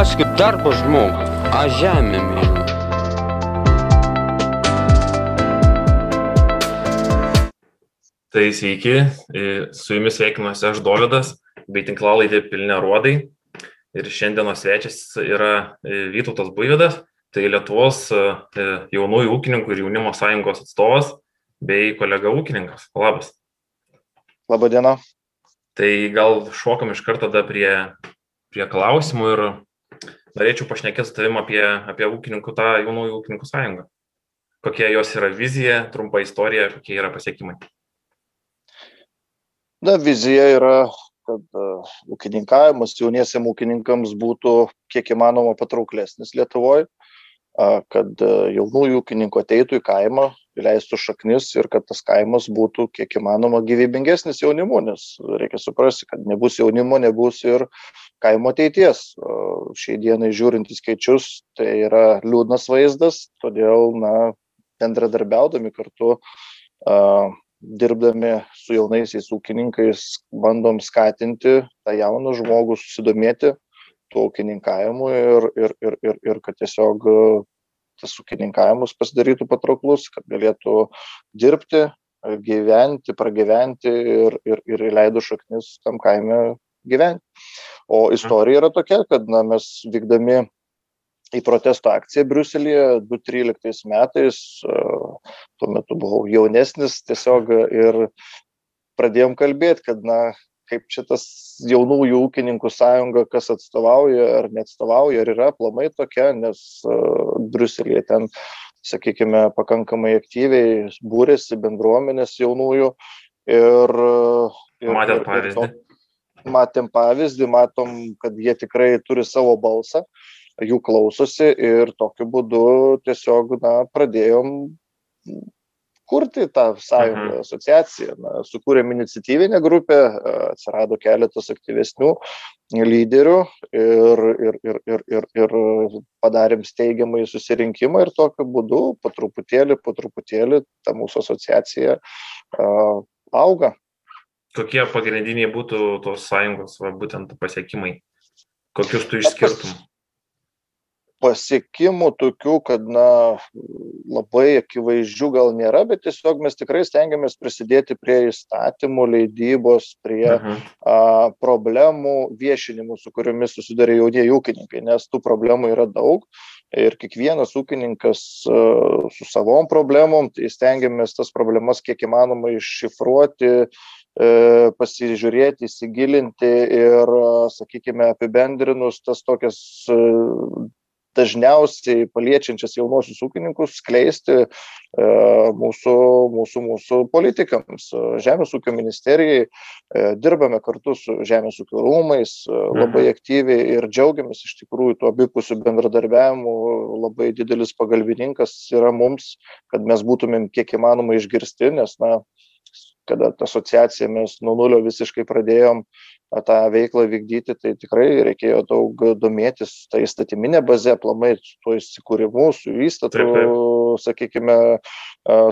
Aš kaip darbo žmogus, aš žemę myliu. Tai sveiki, su jumis sveikinuosi aš Dovydas, bei tinklalaidė Pilne Ruodai. Ir šiandienos svečias yra Vytautas Buivydas, tai Lietuvos jaunųjų ūkininkų ir jaunimo sąjungos atstovas bei kolega ūkininkas. Labas. Labadiena. Tai gal šokam iš karto tada prie, prie klausimų ir norėčiau pašnekėti su tavim apie, apie ūkininkų tą jaunųjų ūkininkų sąjungą. Kokia jos yra vizija, trumpa istorija, kokie yra pasiekimai. Na, vizija yra, kad uh, ūkininkavimas jauniesiam ūkininkams būtų kiek įmanoma patrauklesnis Lietuvoje, uh, kad uh, jaunųjų ūkininkų ateitų į kaimą, įleistų šaknis ir kad tas kaimas būtų kiek įmanoma gyvybingesnis jaunimu, nes reikia suprasti, kad nebus jaunimo, nebus ir kaimo ateities. Šiai dienai žiūrint į skaičius, tai yra liūdnas vaizdas, todėl, na, bendradarbiaudami kartu, uh, dirbdami su jaunaisiais ūkininkais, bandom skatinti tą jauną žmogų susidomėti tuo ūkininkavimu ir, ir, ir, ir, ir kad tiesiog tas ūkininkavimas pasidarytų patrauklus, kad galėtų dirbti, gyventi, pragyventi ir, ir, ir įleidų šaknis tam kaime gyventi. O istorija yra tokia, kad na, mes vykdami į protesto akciją Briuselėje 2013 metais, tuo metu buvau jaunesnis tiesiog ir pradėjom kalbėti, kad na, kaip čia tas jaunųjų ūkininkų sąjunga, kas atstovauja ar neatstovauja, ar yra plamai tokia, nes uh, Bruselėje ten, sakykime, pakankamai aktyviai būrėsi bendruomenės jaunųjų ir... ir Matėt pavyzdį? Ir, matėm pavyzdį, matom, kad jie tikrai turi savo balsą, jų klausosi ir tokiu būdu tiesiog, na, pradėjom kurti tą sąjungą, mhm. asociaciją. Na, sukūrėm iniciatyvinę grupę, atsirado keletas aktyvesnių lyderių ir, ir, ir, ir, ir, ir padarėm steigiamai susirinkimą ir tokiu būdu po truputėlį, po truputėlį ta mūsų asociacija auga. Kokie pagrindiniai būtų tos sąjungos, va, būtent pasiekimai? Kokius tu išskirtum? pasiekimų tokių, kad na, labai akivaizdžių gal nėra, bet tiesiog mes tikrai stengiamės prisidėti prie įstatymų leidybos, prie mhm. a, problemų viešinimų, su kuriomis susidarė jaunieji ūkininkai, nes tų problemų yra daug. Ir kiekvienas ūkininkas a, su savom problemom, tai stengiamės tas problemas kiek įmanoma iššifruoti, e, pasižiūrėti, įsigilinti ir, sakykime, apibendrinus tas tokias dažniausiai paliečiančias jaunuosius ūkininkus skleisti e, mūsų, mūsų, mūsų politikams. Žemės ūkio ministerijai e, dirbame kartu su Žemės ūkio rūmais e, labai mhm. aktyviai ir džiaugiamės iš tikrųjų tuo abipusiu bendradarbiavimu. Labai didelis pagalbininkas yra mums, kad mes būtumėm kiek įmanoma išgirsti, nes, na, kada tą asociaciją mes nuo nulio visiškai pradėjom tą veiklą vykdyti, tai tikrai reikėjo daug domėtis tą įstatyminę bazę, plamai tuo įsikūrimu, su įstatu, sakykime,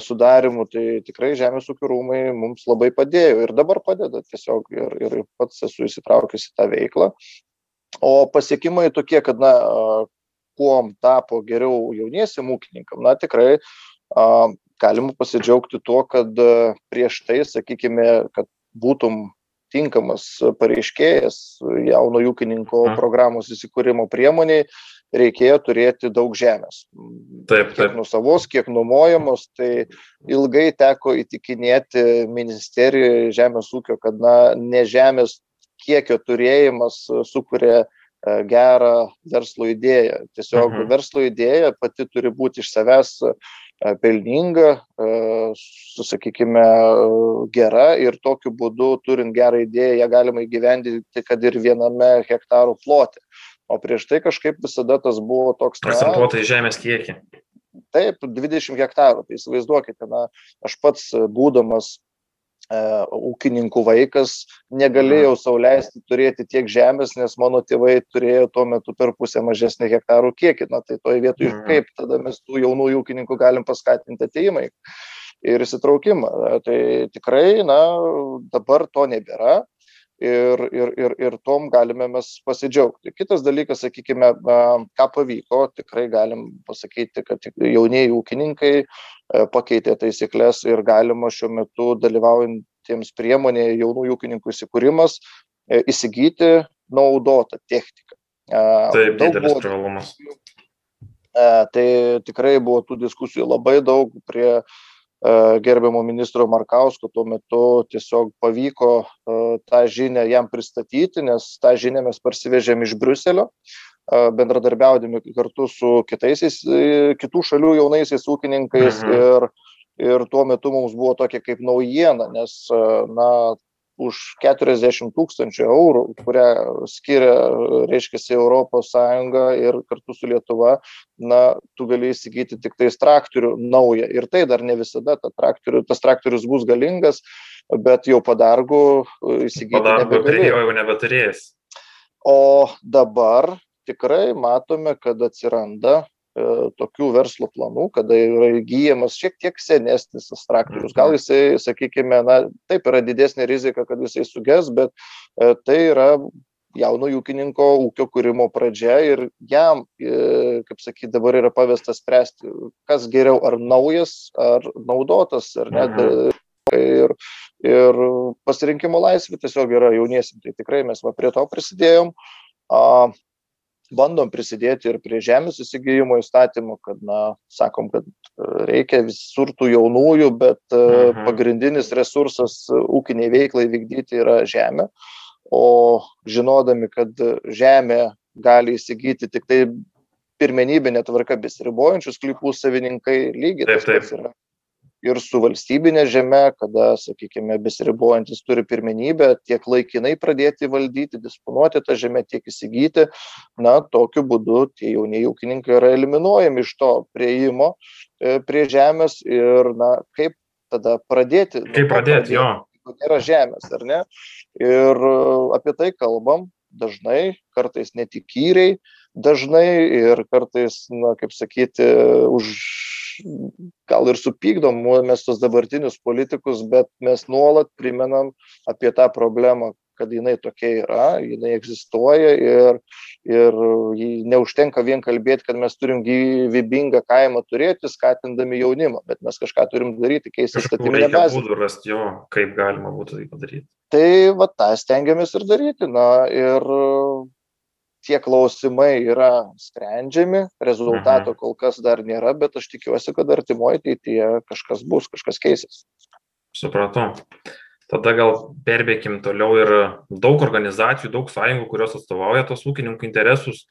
sudarimu, tai tikrai Žemės ūkio rūmai mums labai padėjo ir dabar padeda tiesiog ir, ir pats esu įsitraukęs į tą veiklą. O pasiekimai tokie, kad, na, kuom tapo geriau jauniesiam ūkininkam, na tikrai galima pasidžiaugti tuo, kad prieš tai, sakykime, kad būtum tinkamas pareiškėjas jauno ūkininko programos įsikūrimo priemoniai, reikėjo turėti daug žemės. Taip, taip. Kiek nusavos, kiek nuomojamos, tai ilgai teko įtikinėti ministerijoje žemės ūkio, kad na, ne žemės kiekio turėjimas sukuria gerą verslo idėją. Tiesiog mhm. verslo idėja pati turi būti iš savęs pelninga, sakykime, gera ir tokiu būdu, turint gerą idėją, ją galima įgyvendinti, kad ir viename hektarų plote. O prieš tai kažkaip visada tas buvo toks... Procentuotai žemės kiekį. Taip, 20 hektarų. Tai įsivaizduokite, na, aš pats būdamas E, ūkininkų vaikas, negalėjau sauliaisti turėti tiek žemės, nes mano tėvai turėjo tuo metu per pusę mažesnį hektarų kiekį. Na tai toje vietoje mhm. kaip tada mes tų jaunų ūkininkų galim paskatinti ateimai ir įsitraukimą. Tai tikrai, na, dabar to nebėra. Ir, ir, ir, ir tom galime mes pasidžiaugti. Kitas dalykas, sakykime, ką pavyko, tikrai galim pasakyti, kad jaunieji ūkininkai e, pakeitė taisyklės ir galima šiuo metu dalyvaujantiems priemonėje jaunų ūkininkų įsikūrimas e, įsigyti naudotą techniką. Taip, didelis privalumas. Tai tikrai buvo tų diskusijų labai daug prie uh, E, gerbiamo ministro Markausko tuo metu tiesiog pavyko e, tą žinią jam pristatyti, nes tą žinią mes parsivežėm iš Bruselio, e, bendradarbiaudami kartu su kitaisiais, kitų šalių jaunaisiais ūkininkais mhm. ir, ir tuo metu mums buvo tokia kaip naujiena, nes na, už 40 tūkstančių eurų, kurią skiria, reiškia, Europos Sąjunga ir kartu su Lietuva, na, tu gali įsigyti tik tais traktorių naują. Ir tai dar ne visada ta traktorių, tas traktorius bus galingas, bet jau padargų įsigyti. Padargų turėjo, jau nebeturės. O dabar tikrai matome, kad atsiranda E, tokių verslo planų, kada yra įgyjamas šiek tiek senesnis tas traktorius. Gal mhm. jisai, sakykime, na, taip yra didesnė rizika, kad jisai suges, bet e, tai yra jauno ūkininko ūkio kūrimo pradžia ir jam, e, kaip sakyti, dabar yra pavestas spręsti, kas geriau, ar naujas, ar naudotas, ar ne. Mhm. Ir, ir pasirinkimo laisvė tiesiog yra jauniesim. Tai tikrai mes va, prie to prisidėjom. Bandom prisidėti ir prie žemės įsigijimo įstatymų, kad, na, sakom, kad e, reikia visur tų jaunųjų, bet mhm. pagrindinis resursas ūkiniai veiklai vykdyti yra žemė. O žinodami, kad žemė gali įsigyti tik tai pirmenybinė tvarka besiribojančių sklypų savininkai, lygiai taip, taip. yra ir su valstybinė žeme, kada, sakykime, besiribojantis turi pirmenybę tiek laikinai pradėti valdyti, disponuoti tą žemę, tiek įsigyti, na, tokiu būdu tie jaunieji ūkininkai yra eliminuojami iš to prieimo e, prie žemės ir, na, kaip tada pradėti. Kaip pradėti, jo. Nėra žemės, ar ne? Ir e, apie tai kalbam dažnai, kartais netikyriai, dažnai ir kartais, na, kaip sakyti, už gal ir supykdom mes tos dabartinius politikus, bet mes nuolat primenam apie tą problemą, kad jinai tokia yra, jinai egzistuoja ir, ir neužtenka vien kalbėti, kad mes turim gyvybingą kaimą turėti, skatindami jaunimą, bet mes kažką turim daryti, keisti statyminę bazę. Būdų rasti jo, kaip galima būtų tai padaryti. Tai va tą stengiamės ir daryti. Na ir tie klausimai yra sprendžiami, rezultato mhm. kol kas dar nėra, bet aš tikiuosi, kad artimoje ateityje kažkas bus, kažkas keisis. Supratau. Tada gal perbėkim toliau ir daug organizacijų, daug sąjungų, kurios atstovauja tos ūkininkų interesus.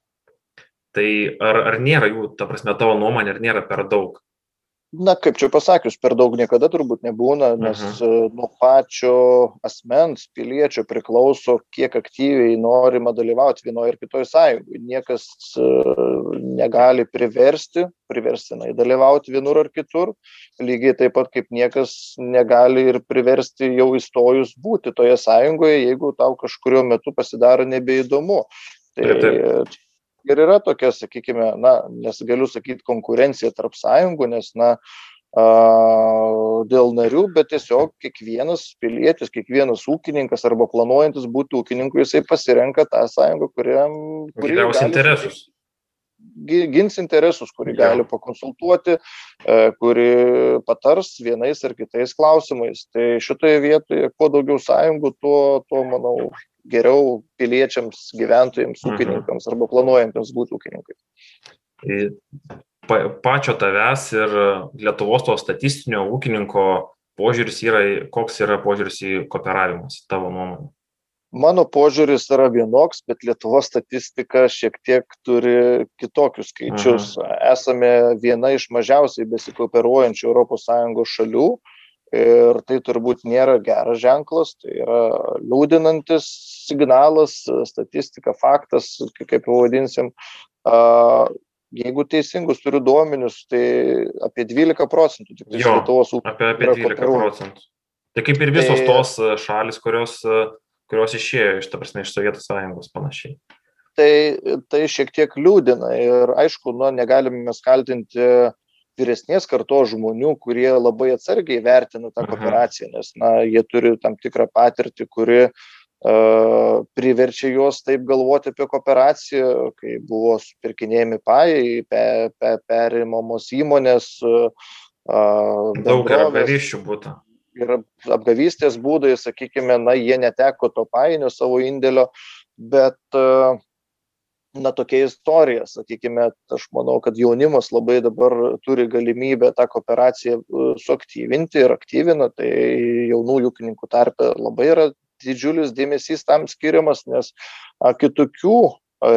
Tai ar, ar nėra jų, ta prasme, tavo nuomonė, ar nėra per daug? Na kaip čia pasakius per daug niekada turbūt nebūna nes mhm. nuo pačio asmens piliečio priklauso kiek aktyviai norima dalyvaut vienoj ar kitoj sąjungoj. Niekas negali priversti priverstinai dalyvaut vienur ar kitur. Lygiai taip pat kaip niekas negali ir priversti jau įstojus būti toje sąjungoje jeigu tau kažkuriuo metu pasidaro nebeįdomu. Tai taip, taip ir yra tokia, sakykime, na, nesigaliu sakyti konkurencija tarp sąjungų, nes, na, dėl narių, bet tiesiog kiekvienas pilietis, kiekvienas ūkininkas arba planuojantis būti ūkininku, jisai pasirenka tą sąjungą, kuriam... Giliausius interesus gins interesus, kuri gali pakonsultuoti, e, kuri patars vienais ar kitais klausimais. Tai šitoje vietoje, kuo daugiau sąjungų, tuo, tuo manau, geriau piliečiams, gyventojams, mhm. ūkininkams arba planuojantiems būti ūkininkais. Pa, pačio tavęs ir Lietuvos to statistinio ūkininko požiūris yra, koks yra požiūris į kooperavimus, tavo nuomonė? Mano požiūris yra vienoks, bet Lietuvos statistika šiek tiek turi kitokius skaičius. Aha. Mhm. Esame viena iš mažiausiai besikooperuojančių ES šalių ir tai turbūt nėra geras ženklas, tai yra liūdinantis signalas, statistika, faktas, kaip pavadinsim. Jeigu teisingus turiu duomenius, tai apie 12 procentų tik tai Lietuvos ūkio. Apie, apie 12 procentų. Tai kaip ir visos tai, tos šalis, kurios, kurios išėjo iš, ta prasme, iš Sovietų sąjungos panašiai. Tai, tai šiek tiek liūdina ir aišku, nu, negalime mes kaltinti uh, vyresnės kartos žmonių, kurie labai atsargiai vertina tą kooperaciją, nes na, jie turi tam tikrą patirtį, kuri priverčia juos taip galvoti apie kooperaciją, kai buvo supirkinėjami pajai, pe, pe, perimamos įmonės. Daug yra apgavysčių būtų. Ir apgavystės būdai, sakykime, na, jie neteko to painio savo indėlio, bet uh, na tokia istorija sakykime aš manau kad jaunimas labai dabar turi galimybę tą kooperaciją e, suaktyvinti ir aktyvina tai jaunųjų ūkininkų tarpe labai yra didžiulis dėmesys tam skiriamas nes a kitokių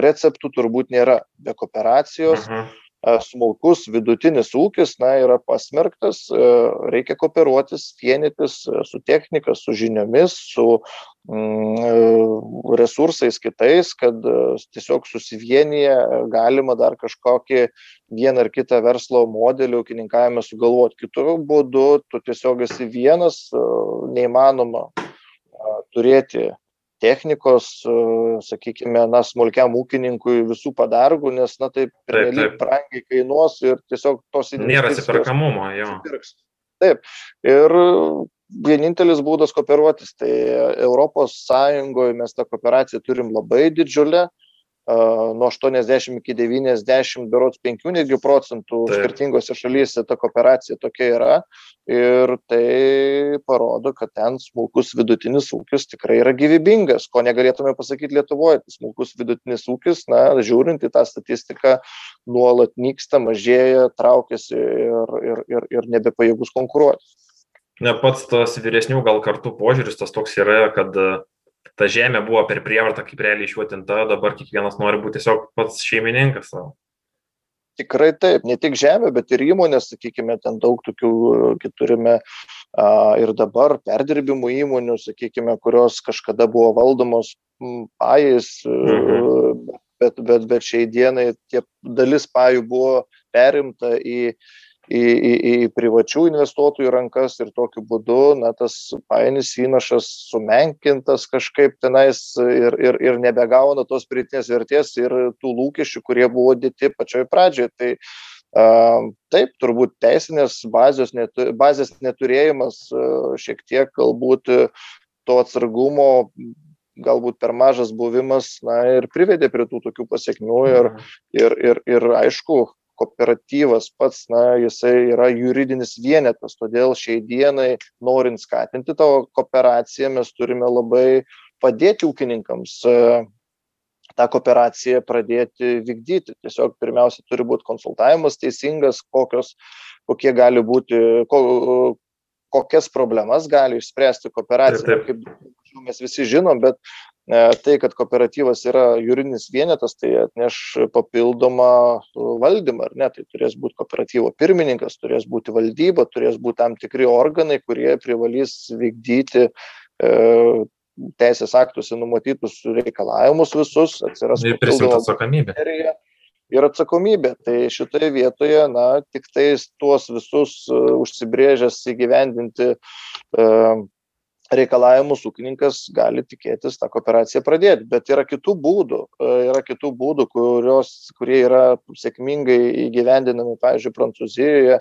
receptų turbūt nėra. Be kooperacijos mhm smulkus vidutinis ūkis na yra pasmerktas reikia kooperuotis vienytis su technika su žiniomis su mm, resursais kitais kad tiesiog susivieniję galima dar kažkokį vieną ar kitą verslo modelį ūkininkavime sugalvot. Kitu būdu tu tiesiog esi vienas neįmanoma turėti technikos sakykime na smulkiam ūkininkui visų padargų nes na tai pernelyg brangiai kainuos ir tiesiog tos nėra atsiperkamumo jo. taip. Ir vienintelis būdas kooperuotis tai europos sąjungoj mes tą kooperaciją turim labai didžiulę nuo 80 iki 90, berots 5 netgi procentų Taip. skirtingose šalyse ta kooperacija tokia yra. Ir tai parodo, kad ten smulkus vidutinis ūkis tikrai yra gyvybingas, ko negalėtume pasakyti Lietuvoje. Tai smulkus vidutinis ūkis, na, žiūrint į tą statistiką, nuolat nyksta, mažėja, traukiasi ir, ir, ir, ir nebepajėgus konkuruoti. Ne pats tas vyresnių gal kartų požiūris tas toks yra, kad ta žemė buvo per prievartą kaip realiai išuotinta, dabar kiekvienas nori būti tiesiog pats šeimininkas savo. Tikrai taip, ne tik žemė, bet ir įmonės, sakykime, ten daug tokių turime a, ir dabar perdirbimų įmonių, sakykime, kurios kažkada buvo valdomos pajais, mhm. bet, bet, bet šiai dienai tie dalis pajų buvo perimta į į, į, į privačių investuotojų rankas ir tokiu būdu na, tas painis įnašas sumenkintas kažkaip tenais ir, ir, ir nebegauna tos pritinės vertės ir tų lūkesčių, kurie buvo dėti pačioj pradžioje. Tai taip, turbūt teisinės bazės, netu, bazės neturėjimas šiek tiek galbūt to atsargumo, galbūt per mažas buvimas, na ir privedė prie tų tokių pasiekmių ir, mhm. ir, ir, ir aišku, kooperatyvas pats na jisai yra juridinis vienetas todėl šiai dienai norint skatinti tą kooperaciją mes turime labai padėti ūkininkams e, tą kooperaciją pradėti vykdyti. Tiesiog pirmiausia turi būt konsultavimas teisingas kokios kokie gali būti ko kokias problemas gali išspręsti kooperacija. Kaip mes visi žinom bet tai, kad kooperatyvas yra juridinis vienetas, tai atneš papildomą valdymą, ar ne? Tai turės būti kooperatyvo pirmininkas, turės būti valdyba, turės būti tam tikri organai, kurie privalys vykdyti e, teisės aktuose numatytus reikalavimus visus, atsiras papildoma atsakomybė. Ir atsakomybė. Tai šitoje vietoje, na, tik tais tuos visus uh, užsibrėžęs įgyvendinti uh, reikalavimus ūkininkas gali tikėtis tą kooperaciją pradėti. Bet yra kitų būdų e, yra kitų būdų kurios kurie yra sėkmingai įgyvendinami pavyzdžiui prancūzijoje.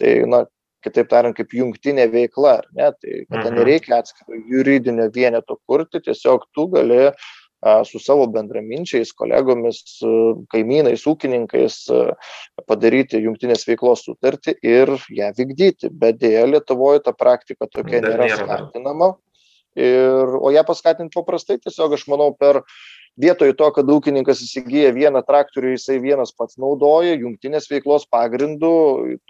Tai na kitaip tariant kaip jungtinė veikla ar ne? Tai kada mhm. nereikia atskiro juridinio vieneto kurti tiesiog tu gali su savo bendraminčiais, kolegomis, kaimynais, ūkininkais padaryti jungtinės veiklos sutartį ir ją vykdyti. Bet dėja Lietuvoje ta praktika tokia nėra skatinama. Ir, o ją paskatinti paprastai tiesiog, aš manau, per vietoj to kad ūkininkas įsigyja vieną traktorių jisai vienas pats naudoja jungtinės veiklos pagrindu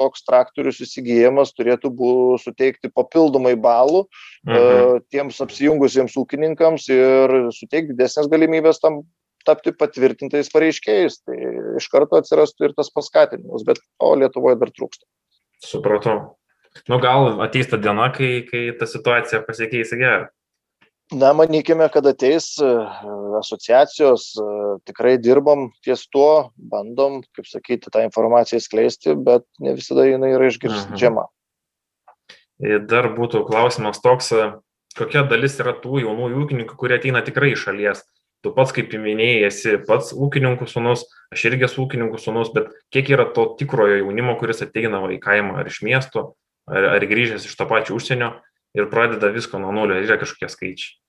toks traktorius įsigyjamas turėtų bū suteikti papildomai balų mhm. E, tiems apsijungusiems ūkininkams ir suteikt didesnes galimybes tam tapti patvirtintais pareiškėjais. Tai iš karto atsirastų ir tas paskatinimas bet to lietuvoje dar trūksta. Supratau. Nu gal ateis ta diena kai kai ta situacija pasikeis į gerą na manykime kad ateis e, asociacijos e, tikrai dirbam ties tuo bandom kaip sakyti tą informaciją skleisti bet ne visada jinai yra išgirdžiama. Mhm. dar būtų klausimas toks e, kokia dalis yra tų jaunųjų ūkininkų kurie ateina tikrai iš šalies? Tu pats kaip minėjai esi pats ūkininkų sūnus aš irgi esu ūkininkų sūnus bet kiek yra to tikrojo jaunimo kuris ateina į kaimą ar iš miesto ar, ar grįžęs iš to pačio užsienio ir pradeda visko nuo nulio? Yra kažkokie skaičiai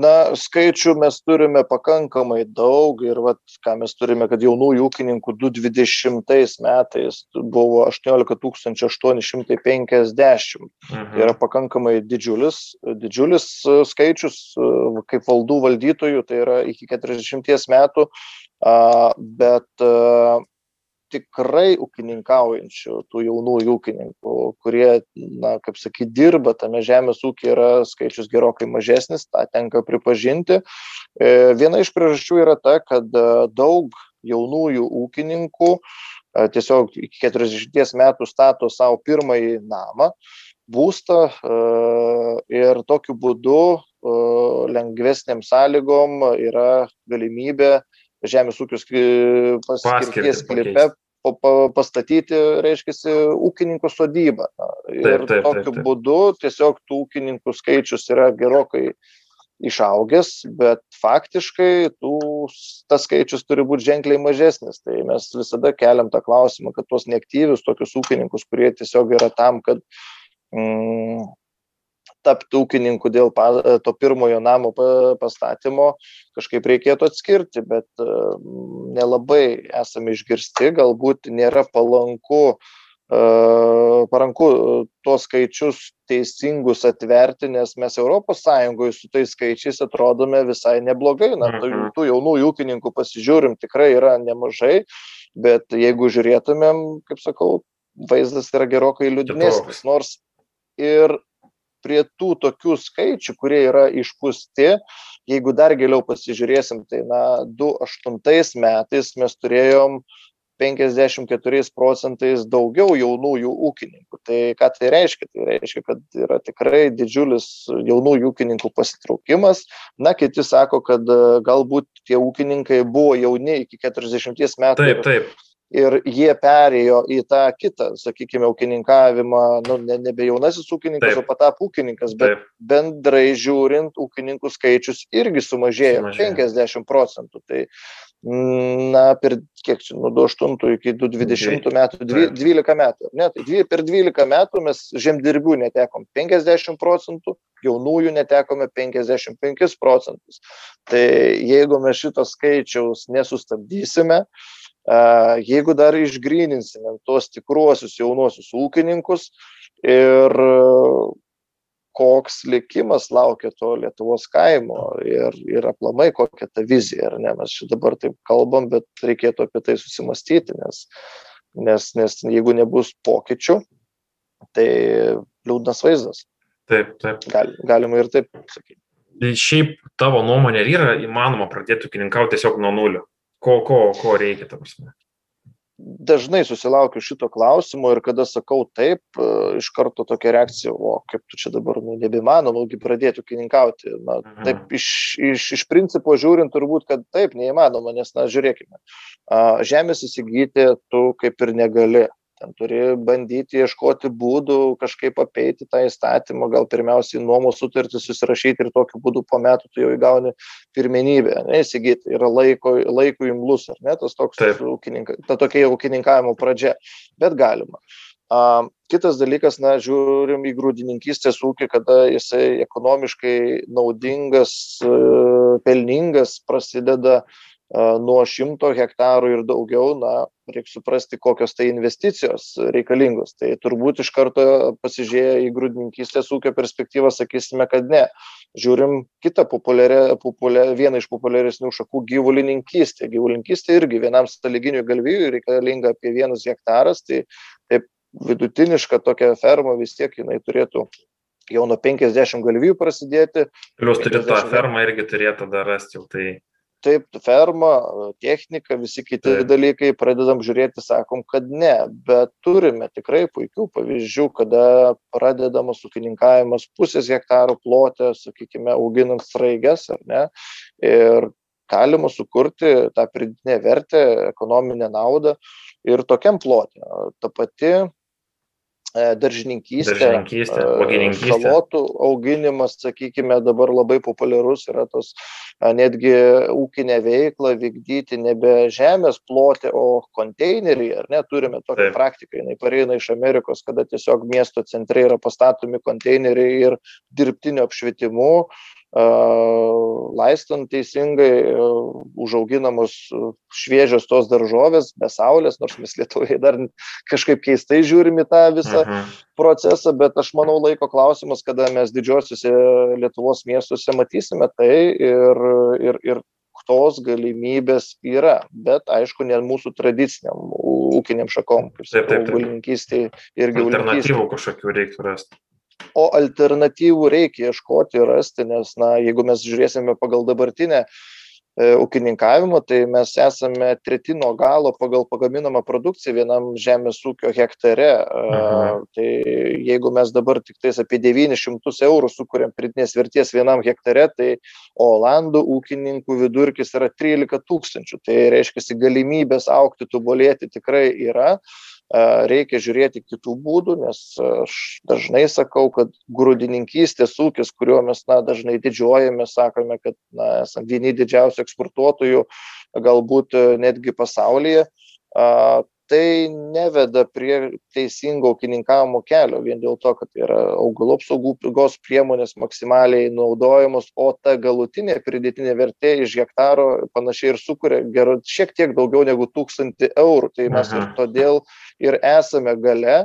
na skaičių mes turime pakankamai daug ir vat ką mes turime kad jaunųjų ūkininkų du dvidešimtais metais buvo aštuoniolika tūkstančių aštuoni šimtai penkiasdešim Mhm. yra pakankamai didžiulis didžiulis e, skaičius e, kaip valdų valdytojų tai yra iki keturiasdešimties metų bet a, tikrai ūkininkaujančių tų jaunųjų ūkininkų kurie na kaip sakyt dirba tame žemės ūky yra skaičius gerokai mažesnis tą tenka pripažinti. E, viena iš priežasčių yra ta kad e, daug jaunųjų ūkininkų e, tiesiog iki keturiasdešimties metų stato sau pirmąjį namą būstą ir tokiu būdu lengvesnėm sąlygom yra galimybė žemės ūkio skly- paskirties sklype pastatyti, reiškia, ūkininkų sodybą. Ir Taip, taip, taip, tokiu taip. būdu tiesiog tų ūkininkų skaičius yra gerokai išaugęs, bet faktiškai tų, tas skaičius turi būti ženkliai mažesnis. Tai mes visada keliam tą klausimą, kad tuos neaktyvius tokius ūkininkus, kurie tiesiog yra tam, kad mm, tapti ūkininku dėl to pirmojo namo pa- pastatymo, kažkaip reikėtų atskirti, bet e, nelabai esame išgirsti, galbūt nėra palanku, e, paranku e, tuos skaičius teisingus atverti, nes mes ES su tais skaičiais atrodome visai neblogai. Na, tų, Mhm. tų jaunų ūkininkų pasižiūrim tikrai yra nemažai, bet jeigu žiūrėtumėm, kaip sakau, vaizdas yra gerokai liūdnesnis. Nors ir prie tų tokių skaičių, kurie yra išpūsti, jeigu dar giliau pasižiūrėsim, tai na, 2008 metais mes turėjom 54 procentais daugiau jaunųjų ūkininkų. Tai ką tai reiškia? Tai reiškia, kad yra tikrai didžiulis jaunųjų ūkininkų pasitraukimas. Na, kiti sako, kad galbūt tie ūkininkai buvo jauni iki 40 metų Taip, taip. Ir jie perėjo į tą kitą, sakykime, ūkininkavimą, nu, ne, nebe jaunasis ūkininkas, Taip. o patap ūkininkas, bet Taip, bendrai žiūrint, ūkininkų skaičius irgi sumažėjo Sumažėjo. 50 procentų. Tai, mm, na, per kiek čia, nuo 28 iki 2020 metų, dvi- Taip. 12 metų, ne? Tai per 12 metų mes žemdirbių netekom 50 procentų, jaunųjų netekome 55 procentus. Tai jeigu mes šito skaičiaus nesustabdysime, a, jeigu dar išgrininsime tuos tikruosius jaunuosius ūkininkus ir koks likimas laukia to Lietuvos kaimo ir, ir aplamai kokia ta vizija, ar ne, mes čia dabar taip kalbam, bet reikėtų apie tai susimastyti, nes, nes, nes jeigu nebus pokyčių, tai liūdnas vaizdas, taip, taip. Gal, galima ir taip sakyti. Tai Šiaip tavo nuomonė yra įmanoma pradėti ūkininkauti tiesiog nuo nulio? Ko, ko, ko reikia, ta prasme? dažnai susilaukiu šito klausimo ir kada sakau taip, e, iš karto tokia reakcija, o kaip tu čia dabar nu, nebeįmanoma, gi pradėti ūkininkauti. Na, taip, iš, iš, iš principo žiūrint, turbūt, kad taip, neįmanoma, nes, na, žiūrėkime, žemės įsigyti tu kaip ir negali. Ten turi bandyti ieškoti būdų, kažkaip apeiti tą įstatymą, gal pirmiausiai nuomos sutartį susirašyti ir tokiu būdu po metų tu jau įgauni pirmenybę, ne, įsigyti. Yra laiko, laiko imlus, ar ne, tas toks ūkininka, ta tokia ūkininkavimo pradžia, bet galima. A, kitas dalykas, na, žiūrim į grūdininkystės ūkį, kada jisai ekonomiškai naudingas, e, pelningas, prasideda nuo šimto hektarų ir daugiau, na, reikia suprasti, kokios tai investicijos reikalingos. Tai turbūt iš karto pasižiūrėję į grūdininkystės ūkio perspektyvą sakysime, kad ne. Žiūrim kitą populiarią, populiar, vieną iš populiaresnių šakų - gyvulininkystė. Gyvulininkystė irgi vienam staliginiui galvijui reikalinga apie vienas hektaras, tai taip vidutiniška tokia ferma vis tiek jinai turėtų jau nuo 50 galvijų prasidėti, Plius turi tą 50 fermą irgi turėtų dar rasti jau tai. Taip ferma technika visi kiti Taip. dalykai pradedam žiūrėti sakom kad ne bet turime tikrai puikių pavyzdžių kada pradedamas ūkininkavimas pusės hektaro plote sakykime auginant sraiges ar ne ir galima sukurti tą pridėtinę vertę ekonominę naudą ir tokiam plote ta pati daržininkystė Daržininkystė, e, uogininkystė. salotų auginimas sakykime dabar labai populiarus yra tos netgi ūkinę veiklą vykdyti nebe žemės plote o konteineryje ar ne turime tokią Taip. praktiką jinai pareina iš amerikos kada tiesiog miesto centre yra pastatomi konteineriai ir dirbtiniu apšvietimu laistant teisingai, užauginamos šviežios tos daržovės be saulės, nors mes Lietuvoje dar kažkaip keistai žiūrim į tą visą Aha. procesą, bet aš manau laiko klausimas, kada mes didžiosiuose Lietuvos miestuose matysime tai ir, ir, ir tos galimybės yra, bet aišku, ne mūsų tradiciniam ūkiniam šakom, kaip sakau, gyvulininkystėje ir gyvulininkystėje. Alternatyvų kažkokių reiktų rasti o alternatyvų reikia ieškoti ir rasti, nes, na, jeigu mes žiūrėsime pagal dabartinę e, ūkininkavimo, tai mes esame treti nuo galo pagal pagaminamą produkciją vienam žemės ūkio hektare. Mhm. Tai jeigu mes dabar tik tais apie 900 eurų sukūrėm pridinės vertės vienam hektare, tai Olandų ūkininkų vidurkis yra 13 tūkstančių. Tai reiškia, galimybės aukti, tobulėti tikrai yra reikia žiūrėti kitų būdų, nes aš dažnai sakau, kad grūdininkystės ūkis, kuriuo mes na, dažnai didžiuojame, sakome, kad na, esame vieni didžiausių eksportuotojų, galbūt netgi pasaulyje, tai neveda prie teisingo ūkininkavimo kelio vien dėl to, kad yra augalų apsaugos priemonės maksimaliai naudojamos, o ta galutinė pridėtinė vertė iš hektaro panašiai ir sukuria ger, šiek tiek daugiau negu tūkstantį eurų. Tai mes ir todėl ir esame gale e,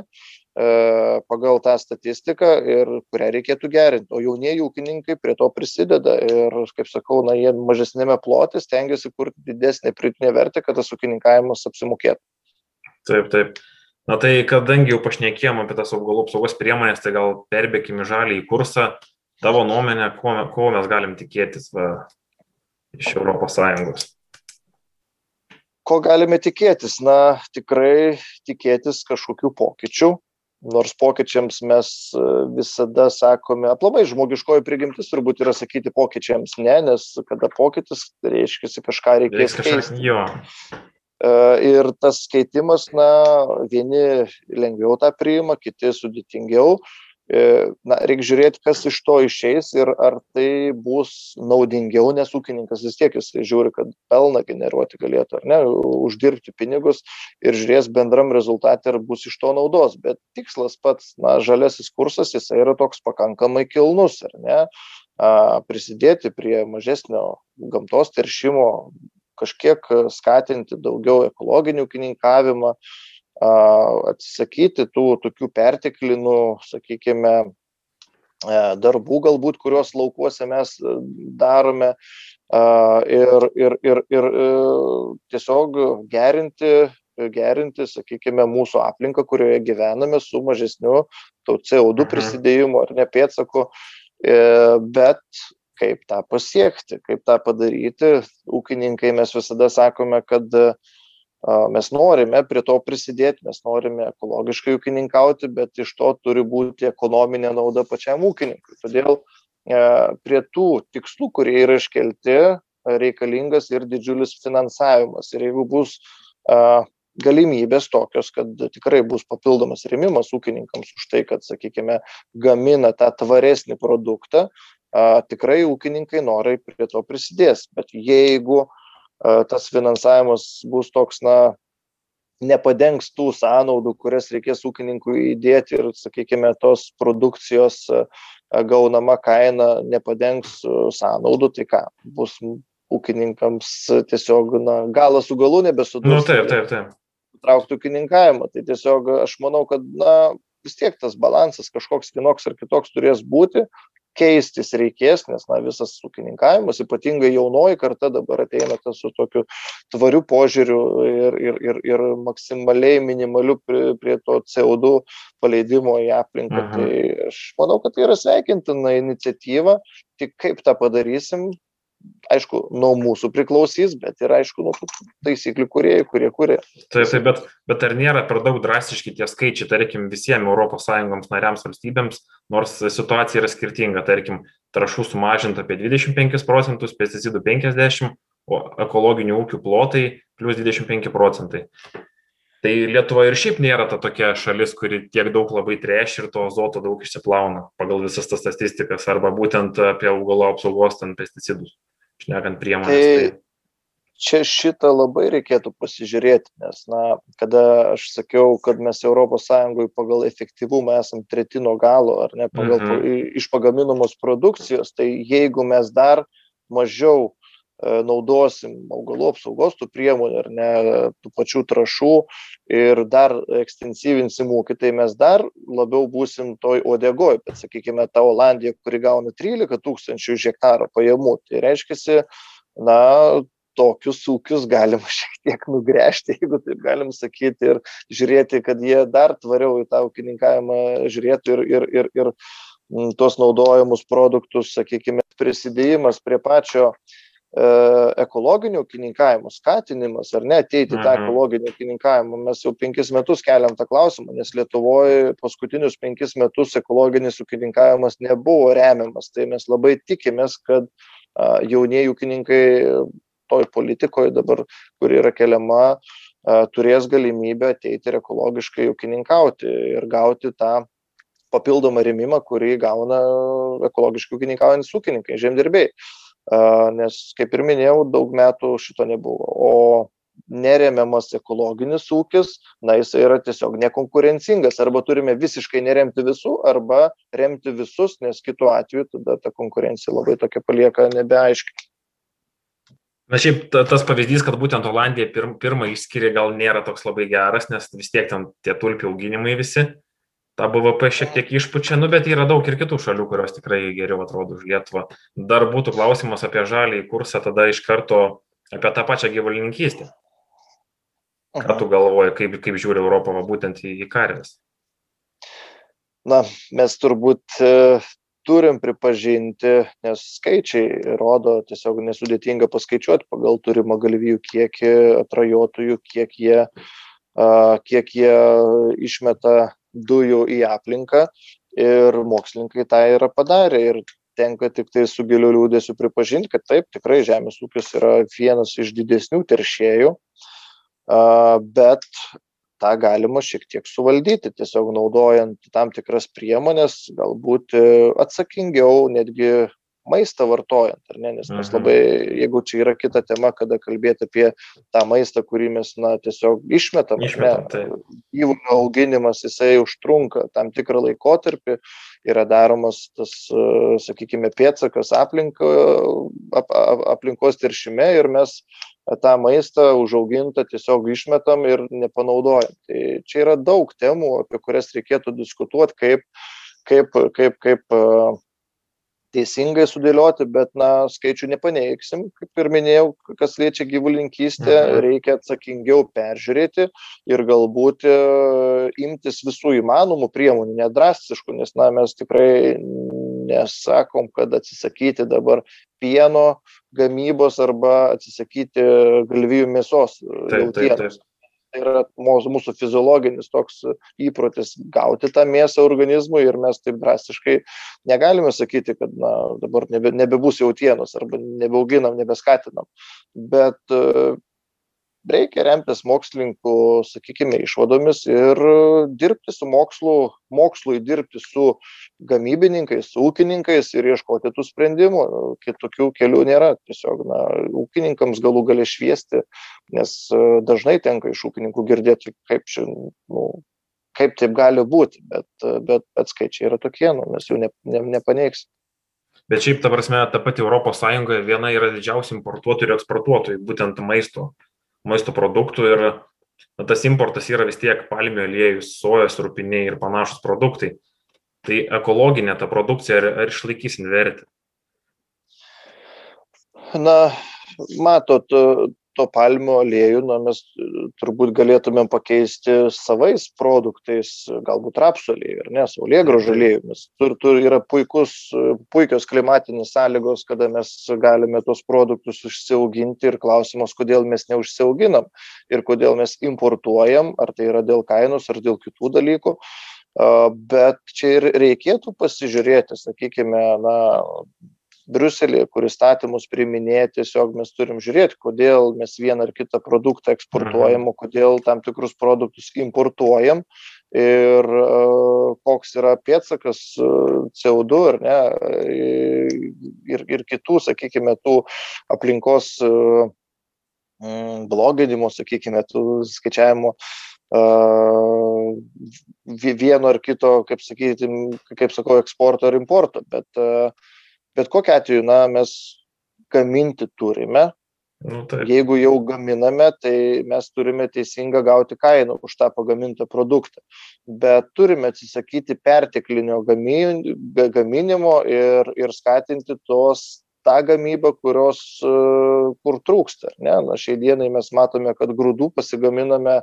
pagal tą statistiką ir kurią reikėtų gerinti. O jaunieji ūkininkai prie to prisideda ir, kaip sakau, na, jie mažesnėme plote stengiasi kurti didesnį pritinę vertę, kad tas ūkininkavimas apsimokėtų. Taip, taip. Na tai kadangi jau pašnekėjom apie tas augalų apsaugos priemonės, tai gal perbėkime žalį į kursą. Tavo nuomonė, ko, ko mes galim tikėtis va, iš ES? Ko galime tikėtis? Na, tikrai tikėtis kažkokių pokyčių. Nors pokyčiams mes e, visada sakome, aplamai žmogiškoji prigimtis turbūt yra sakyti pokyčiams ne, nes kada pokytis, tai reiškia, kažką reikės keisti. Jo. E, ir tas keitimas, na, vieni lengviau tą priima, kiti sudėtingiau. E, na, reikia žiūrėti, kas iš to išeis ir ar tai bus naudingiau, nes ūkininkas vis tiek jis žiūri, kad pelną generuoti galėtų, ar ne, uždirbti pinigus ir žiūrės bendram rezultatui, ar bus iš to naudos. Bet tikslas pats, na, žalesis kursas, jis yra toks pakankamai kilnus, ar ne, prisidėti prie mažesnio gamtos teršimo, kažkiek e, skatinti daugiau ekologinį ūkininkavimą, atsisakyti tų tokių perteklinų, sakykime, darbų galbūt, kuriuos laukuose mes e, darome ir, ir, ir, ir e, tiesiog gerinti, gerinti, sakykime, mūsų aplinką, kurioje gyvename su mažesniu CO2 mhm. prisidėjimu ar nepėtsaku, bet kaip tą pasiekti, kaip tą padaryti. Ūkininkai mes visada sakome, kad mes norime prie to prisidėti, mes norime ekologiškai ūkininkauti, bet iš to turi būti ekonominė nauda pačiam ūkininkui. Todėl prie tų tikslų, kurie yra iškelti, reikalingas ir didžiulis finansavimas. Ir jeigu bus galimybės tokios, kad tikrai bus papildomas remimas ūkininkams už tai, kad, sakykime, gamina tą tvaresnį produktą, a, tikrai ūkininkai norai prie to prisidės. Bet jeigu a, tas finansavimas bus toks, na, nepadengs tų sąnaudų, kurias reikės ūkininkui įdėti ir, sakykime, tos produkcijos gaunama kaina nepadengs sąnaudų, tai ką, bus ūkininkams tiesiog, na, galas su galu nebesudurs. Nu, taip, taip, taip. Traukti ūkininkavimą. Tai tiesiog aš manau, kad, na, vis tiek tas balansas kažkoks vienoks ar kitoks turės būti, keistis reikės, nes na, visas ūkininkavimas, ypatingai jaunoji karta dabar ateina su tokiu tvariu požiūriu ir, ir, ir, ir maksimaliai minimaliu prie, prie to CO2 paleidimo į aplinką. Aha. Tai aš manau, kad tai yra sveikintina iniciatyva, tik kaip tą padarysim, aišku, nuo mūsų priklausys, bet ir aišku, nuo taisyklių kuriejų, kurie kuria. Taip, taip, bet, bet ar nėra per daug drastiški tie skaičiai, tarkim, visiems ES nariams valstybėms, nors situacija yra skirtinga, tarkim, trašų sumažinta apie 25 procentus, pesticidų 50, o ekologinių ūkių plotai plus 25 procentai. Tai Lietuva ir šiaip nėra ta tokia šalis, kuri tiek daug labai treš ir to azoto daug išsiplauna pagal visas tas statistikas arba būtent apie augalo apsaugos ten pesticidus šnekant priemonės. Tai, tai... čia šitą labai reikėtų pasižiūrėti, nes, na, kada aš sakiau, kad mes ES pagal efektyvumą esam treti nuo galo, ar ne, pagal mhm. iš pagaminamos produkcijos, tai jeigu mes dar mažiau naudosim augalų apsaugos tų priemonių ar ne, tų pačių trašų ir dar ekstensyvinsim ūkį, tai mes dar labiau būsim toj odegoj. Bet sakykime, ta Olandija, kuri gauna 13 tūkstančių iš hektaro pajamų, tai reiškia, na, tokius ūkius galima šiek tiek nugręžti, jeigu taip galim sakyti, ir žiūrėti, kad jie dar tvariau į tą ūkininkavimą žiūrėtų ir, ir, ir, ir mm, tuos naudojamus produktus, sakykime, prisidėjimas prie pačio e, ekologinio ūkininkavimo, skatinimas ar ne ateiti tą mhm. ekologinį ūkininkavimą. Mes jau penkis metus keliam tą klausimą, nes Lietuvoje paskutinius penkis metus ekologinis ūkininkavimas nebuvo remiamas. Tai mes labai tikimės, kad jaunieji ūkininkai toj politikoj dabar, kur yra keliama, turės galimybę ateiti ir ekologiškai ūkininkauti ir gauti tą papildomą remimą, kurį gauna ekologiškai ūkininkaujantis ūkininkai, žemdirbiai. Nes, kaip ir minėjau, daug metų šito nebuvo. O neremiamas ekologinis ūkis, na, jis yra tiesiog nekonkurencingas. Arba turime visiškai neremti visų, arba remti visus, nes kitu atveju tada ta konkurencija labai tokia palieka nebeaiškiai. Na šiaip ta, tas pavyzdys, kad būtent Olandija pirm, pirmą išskiria, gal nėra toks labai geras, nes vis tiek ten tie tulpių auginimai visi, tą BVP šiek tiek išpučia, nu bet yra daug ir kitų šalių, kurios tikrai geriau atrodo už Lietuvą. Dar būtų klausimas apie žalį kursą, tada iš karto apie tą pačią gyvulininkystę. Ką tu galvoji, kaip, kaip žiūri Europą būtent į, į karves? Na, mes turbūt turim pripažinti, nes skaičiai rodo tiesiog nesudėtinga paskaičiuoti pagal turimą galvijų kiekį, atrajotojų, kiek jie, kiek jie išmeta dujų į aplinką ir mokslininkai tą yra padarę. Ir tenka tik tai su giliu liūdėsiu pripažinti, kad taip, tikrai žemės ūkis yra vienas iš didesnių teršėjų, bet tą galima šiek tiek suvaldyti tiesiog naudojant tam tikras priemones galbūt e, atsakingiau netgi maistą vartojant, ar ne, nes mes mhm. labai, jeigu čia yra kita tema, kada kalbėti apie tą maistą, kurį mes, na, tiesiog išmetam, išmetam tai. gyvūnio auginimas, jisai užtrunka tam tikrą laikotarpį, yra daromas tas, sakykime, pėtsakas aplinko, ap, aplinkos teršime ir mes tą maistą užaugintą tiesiog išmetam ir nepanaudojam. Tai čia yra daug temų, apie kurias reikėtų diskutuoti, kaip, kaip, kaip, kaip teisingai sudėlioti, bet, na, skaičių nepaneigsim, kaip ir minėjau, kas liečia gyvulinkystę, mhm. reikia atsakingiau peržiūrėti ir galbūt e, imtis visų įmanomų priemonių, nedrastiškų, nes, na, mes tikrai nesakom, kad atsisakyti dabar pieno gamybos arba atsisakyti galvijų mėsos. Taip, taip, taip tai yra mūsų fiziologinis toks įprotis gauti tą mėsą organizmui ir mes taip drastiškai negalime sakyti, kad na, dabar nebe, nebebus jautienos arba nebeauginam, nebeskatinam. Bet reikia remtis mokslininkų, sakykime, išvadomis ir dirbti su mokslu, mokslui dirbti su gamybininkais, su ūkininkais ir ieškoti tų sprendimų. Kitokių kelių nėra. Tiesiog, na, ūkininkams galų gali šviesti, nes e, dažnai tenka iš ūkininkų girdėti, kaip čia, nu, kaip taip gali būti, bet, bet, bet skaičiai yra tokie, nu, mes jų ne, ne, nepaneigsime. Bet šiaip, ta prasme, ta pati ES viena yra didžiausių importuotojų ir eksportuotojų, būtent maisto maisto produktų ir na, tas importas yra vis tiek palmių aliejus, sojas, rūpiniai ir panašus produktai. Tai ekologinė ta produkcija ar, ar išlaikysim vertę? Na, matot, to palmių aliejų na, mes e, turbūt galėtumėm pakeisti savais produktais, galbūt rapsų aliejų, ar ne, saulėgrožų aliejų. Mes tur, tur yra puikus, puikios klimatinės sąlygos, kada mes galime tos produktus užsiauginti ir klausimas, kodėl mes neužsiauginam ir kodėl mes importuojam, ar tai yra dėl kainos, ar dėl kitų dalykų. Bet čia ir reikėtų pasižiūrėti, sakykime, na, briuselyje kur įstatymus priiminėja tiesiog mes turim žiūrėt kodėl mes vieną ar kitą produktą eksportuojam o kodėl tam tikrus produktus importuojam ir koks yra pėdsakas CO2 ar ne ir, ir kitų, sakykime, tų aplinkos bloginimo, sakykime, tų skaičiavimo vieno ar kito, kaip sakyti, kaip sakau, eksporto ar importo, bet, bet kokiu atveju, na, mes gaminti turime. Nu, taip. Jeigu jau gaminame, tai mes turime teisingą gauti kainą už tą pagamintą produktą. Bet turime atsisakyti perteklinio gaminimo ir, ir skatinti tos tą gamybą, kurios, kur trūksta. Ne? Na, šiai dienai mes matome, kad grūdų pasigaminame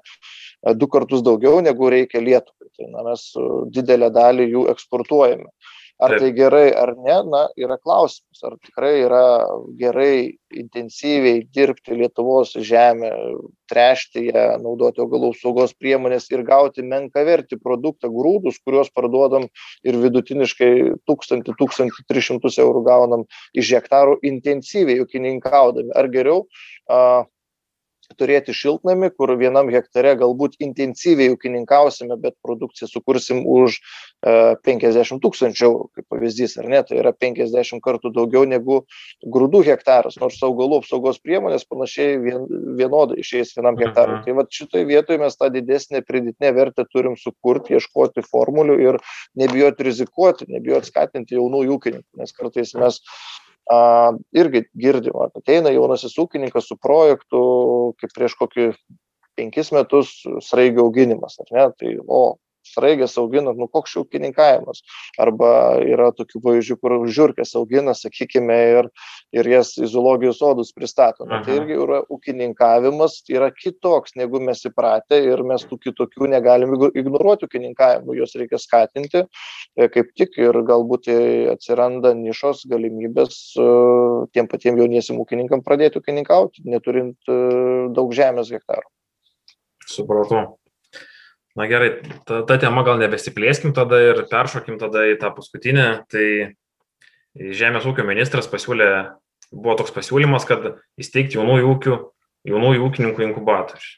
du kartus daugiau negu reikia Lietuvai. Tai na, mes didelę dalį jų eksportuojame. Ar tai gerai ar ne, na, yra klausimas, ar tikrai yra gerai intensyviai dirbti Lietuvos žemę, trešti ją, naudoti augalų saugos priemonės ir gauti menkavertį produktą grūdus, kuriuos parduodam ir vidutiniškai 1000-1300 eurų gaunam iš hektarų intensyviai ūkininkaudami. Ar geriau a, turėti šiltnamį, kur vienam hektare galbūt intensyviai ūkininkausime, bet produkciją sukursim už 50 e, tūkstančių eurų, kaip pavyzdys, ar ne, tai yra 50 kartų daugiau negu grūdų hektaras, nors augalų apsaugos priemonės panašiai vien, vienodai išeis vienam hektarui. Mhm. Tai va šitoje vietoje mes tą didesnę pridėtinę vertę turim sukurti, ieškoti formulių ir nebijoti rizikuoti, nebijoti skatinti jaunų ūkininkų, nes kartais mes a, irgi girdim, ateina jaunasis ūkininkas su projektu, kaip prieš kokį penkis metus sraigių auginimas, ar ne? Tai, o, sraigės augina, nu koks ūkininkavimas. Arba yra tokių pavyzdžių, kur žiūrkės augina, sakykime, ir, ir jas į zoologijos sodus pristato. Na, tai irgi yra ūkininkavimas, yra kitoks, negu mes įpratę ir mes tų kitokių negalim ignoruoti ūkininkavimų, juos reikia skatinti, e, kaip tik ir galbūt atsiranda nišos galimybės e, tiem patiem jauniesiam ūkininkam pradėti ūkininkauti, neturint e, daug žemės hektarų. Supratau. Na gerai, ta, ta tema gal nebesiplėskim tada ir peršokim tada į tą paskutinę. Tai Žemės ūkio ministras pasiūlė, buvo toks pasiūlymas, kad įsteigti jaunųjų ūkių, jaunųjų ūkininkų inkubatorių.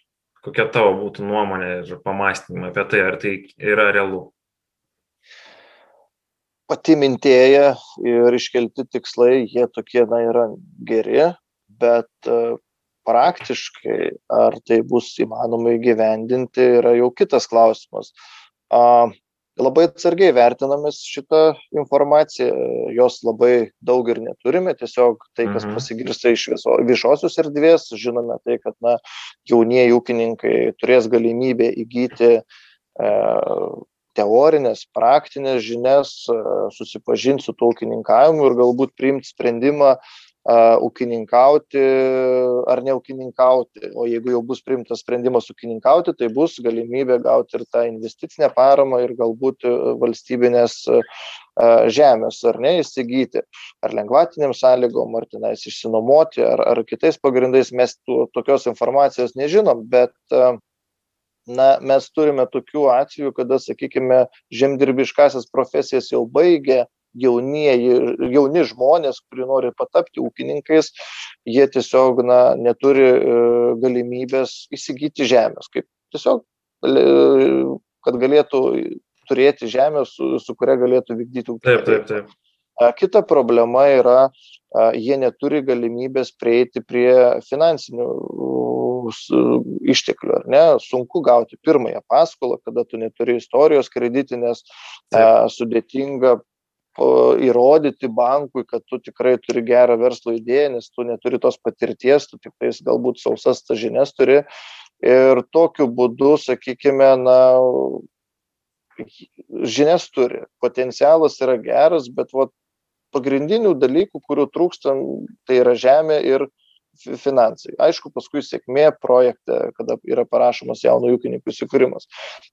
Kokia tavo būtų nuomonė ir pamastymai apie tai, ar tai yra realu? Pati mintėja ir iškelti tikslai, jie tokie, na, yra geri, bet praktiškai, ar tai bus įmanoma įgyvendinti, yra jau kitas klausimas. A, labai atsargiai vertinamės šitą informaciją, jos labai daug ir neturime, tiesiog tai, kas mhm. pasigirsta iš viso, viešosios erdvės, žinome tai, kad na, jaunieji ūkininkai turės galimybę įgyti e, teorinės, praktinės žinias, e, susipažinti su to ūkininkavimu ir galbūt priimti sprendimą, ūkininkauti ar neūkininkauti. O jeigu jau bus priimtas sprendimas ūkininkauti, tai bus galimybė gauti ir tą investicinę paramą ir galbūt e, valstybinės e, žemės ar ne įsigyti, ar lengvatiniam sąlygom, ar tenais išsinuomoti, ar, ar kitais pagrindais mes tų, tokios informacijos nežinom, bet na, mes turime tokių atvejų, kada, sakykime, žemdirbiškasias profesijas jau baigė jaunieji, jauni žmonės, kurie nori patapti ūkininkais, jie tiesiog na, neturi e, galimybės įsigyti žemės. Kaip tiesiog, kad galėtų turėti žemę, su, su kuria galėtų vykdyti ūkininką. Taip, taip, taip. Kita problema yra, jie neturi galimybės prieiti prie finansinių išteklių, ar ne? Sunku gauti pirmąją paskolą, kada tu neturi istorijos kreditinės, Taip. sudėtinga įrodyti bankui, kad tu tikrai turi gerą verslo idėją, nes tu neturi tos patirties, tu tik tais galbūt sausas tas žinias turi. Ir tokiu būdu, sakykime, na, žinias turi, potencialas yra geras, bet vat, pagrindinių dalykų, kurių trūksta, tai yra žemė ir finansai. Aišku, paskui sėkmė projekte, kada yra parašomas jaunų ūkininkų įsikūrimas.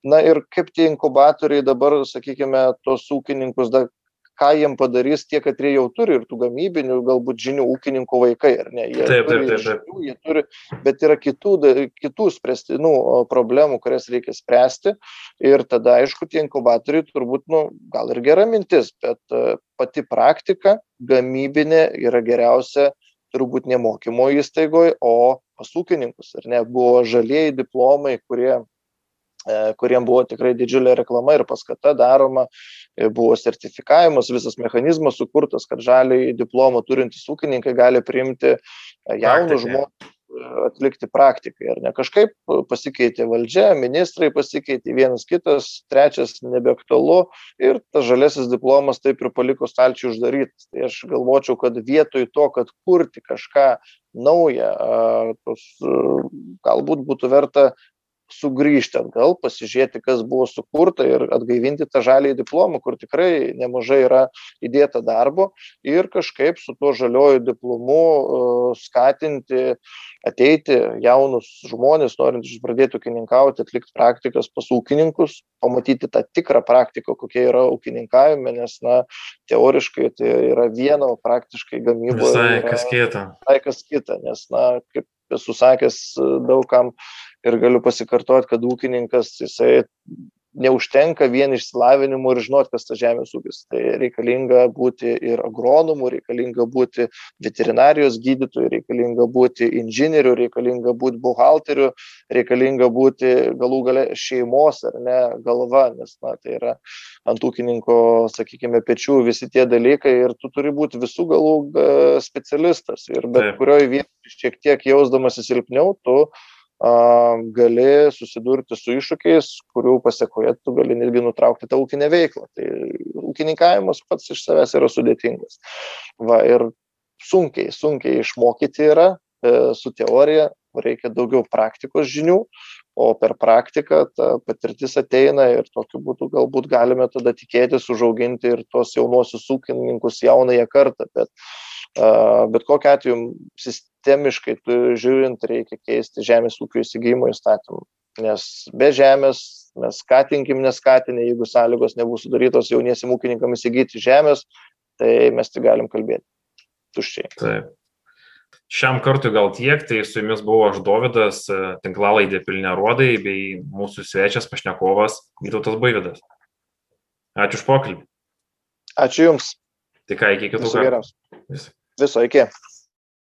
Na ir kaip tie inkubatoriai dabar, sakykime, tos ūkininkus dar ką jiem padarys tie, kad jie jau turi ir tų gamybinių, galbūt žinių ūkininkų vaikai, ar ne? Jie taip, taip, taip. Žinių, jie turi, bet yra kitų, kitų spręstinų problemų, kurias reikia spręsti. Ir tada, aišku, tie inkubatoriai turbūt, nu, gal ir gera mintis, bet e, pati praktika gamybinė yra geriausia turbūt ne mokymo įstaigoje, o pas ūkininkus. Ar ne, buvo žalieji diplomai, kurie kuriem buvo tikrai didžiulė reklama ir paskata daroma, e, buvo sertifikavimas, visas mechanizmas sukurtas, kad žaliai diplomą turintys ūkininkai gali priimti e, jaunus žmonės atlikti praktikai, ar ne? Kažkaip pasikeitė valdžia, ministrai pasikeitė, vienas kitas, trečias nebeaktualu ir tas žalesis diplomas taip ir paliko stalčių uždarytas. Tai aš galvočiau, kad vietoj to, kad kurti kažką naują, tos, galbūt būtų verta sugrįžti atgal, pasižiūrėti, kas buvo sukurta ir atgaivinti tą žalį diplomą, kur tikrai nemažai yra įdėta darbo ir kažkaip su tuo žalioju diplomu uh, skatinti ateiti jaunus žmonės, norintys pradėti ūkininkauti, atlikti praktikas pas ūkininkus, pamatyti tą tikrą praktiką, kokia yra ūkininkavime, nes, na, teoriškai tai yra viena, o praktiškai gamyboje. Visai kas kita. Visai kas kita, nes, na, kaip esu sakęs daugam ir galiu pasikartoti, kad ūkininkas jisai neužtenka vien išsilavinimo ir žinot, kas tas žemės ūkis. Tai reikalinga būti ir agronomų, reikalinga būti veterinarijos gydytojų, reikalinga būti inžinierių, reikalinga būti buhalterių, reikalinga būti galų gale šeimos ar ne galva, nes na, tai yra ant ūkininko, sakykime, pečių visi tie dalykai ir tu turi būti visų galų specialistas. Ir bet kurioje vietoje šiek tiek jausdamasi silpniau, tu gali susidurti su iššūkiais, kurių pasiekoje tu gali netgi nutraukti tą ūkinę veiklą. Tai ūkininkavimas pats iš savęs yra sudėtingas. Va, ir sunkiai, sunkiai išmokyti yra e, su teorija, reikia daugiau praktikos žinių, o per praktiką ta patirtis ateina ir tokiu būdu galbūt galime tada tikėtis užauginti ir tuos jaunuosius ūkininkus jaunąją kartą. Bet bet kokiu atveju sistemiškai žiūrint reikia keisti žemės ūkio įsigijimo įstatymą. Nes be žemės mes skatinkim neskatinę, jeigu sąlygos nebus sudarytos jauniesiam ūkininkam įsigyti žemės, tai mes tik galim kalbėti. Tuščiai. Taip. Šiam kartui gal tiek, tai su jumis buvo aš Davidas, tinklalaidė Pilne Rodai, bei mūsų svečias pašnekovas Vytautas Baividas. Ačiū už pokalbį. Ačiū Jums. Tai ką, iki kitų kartų. Viso iki.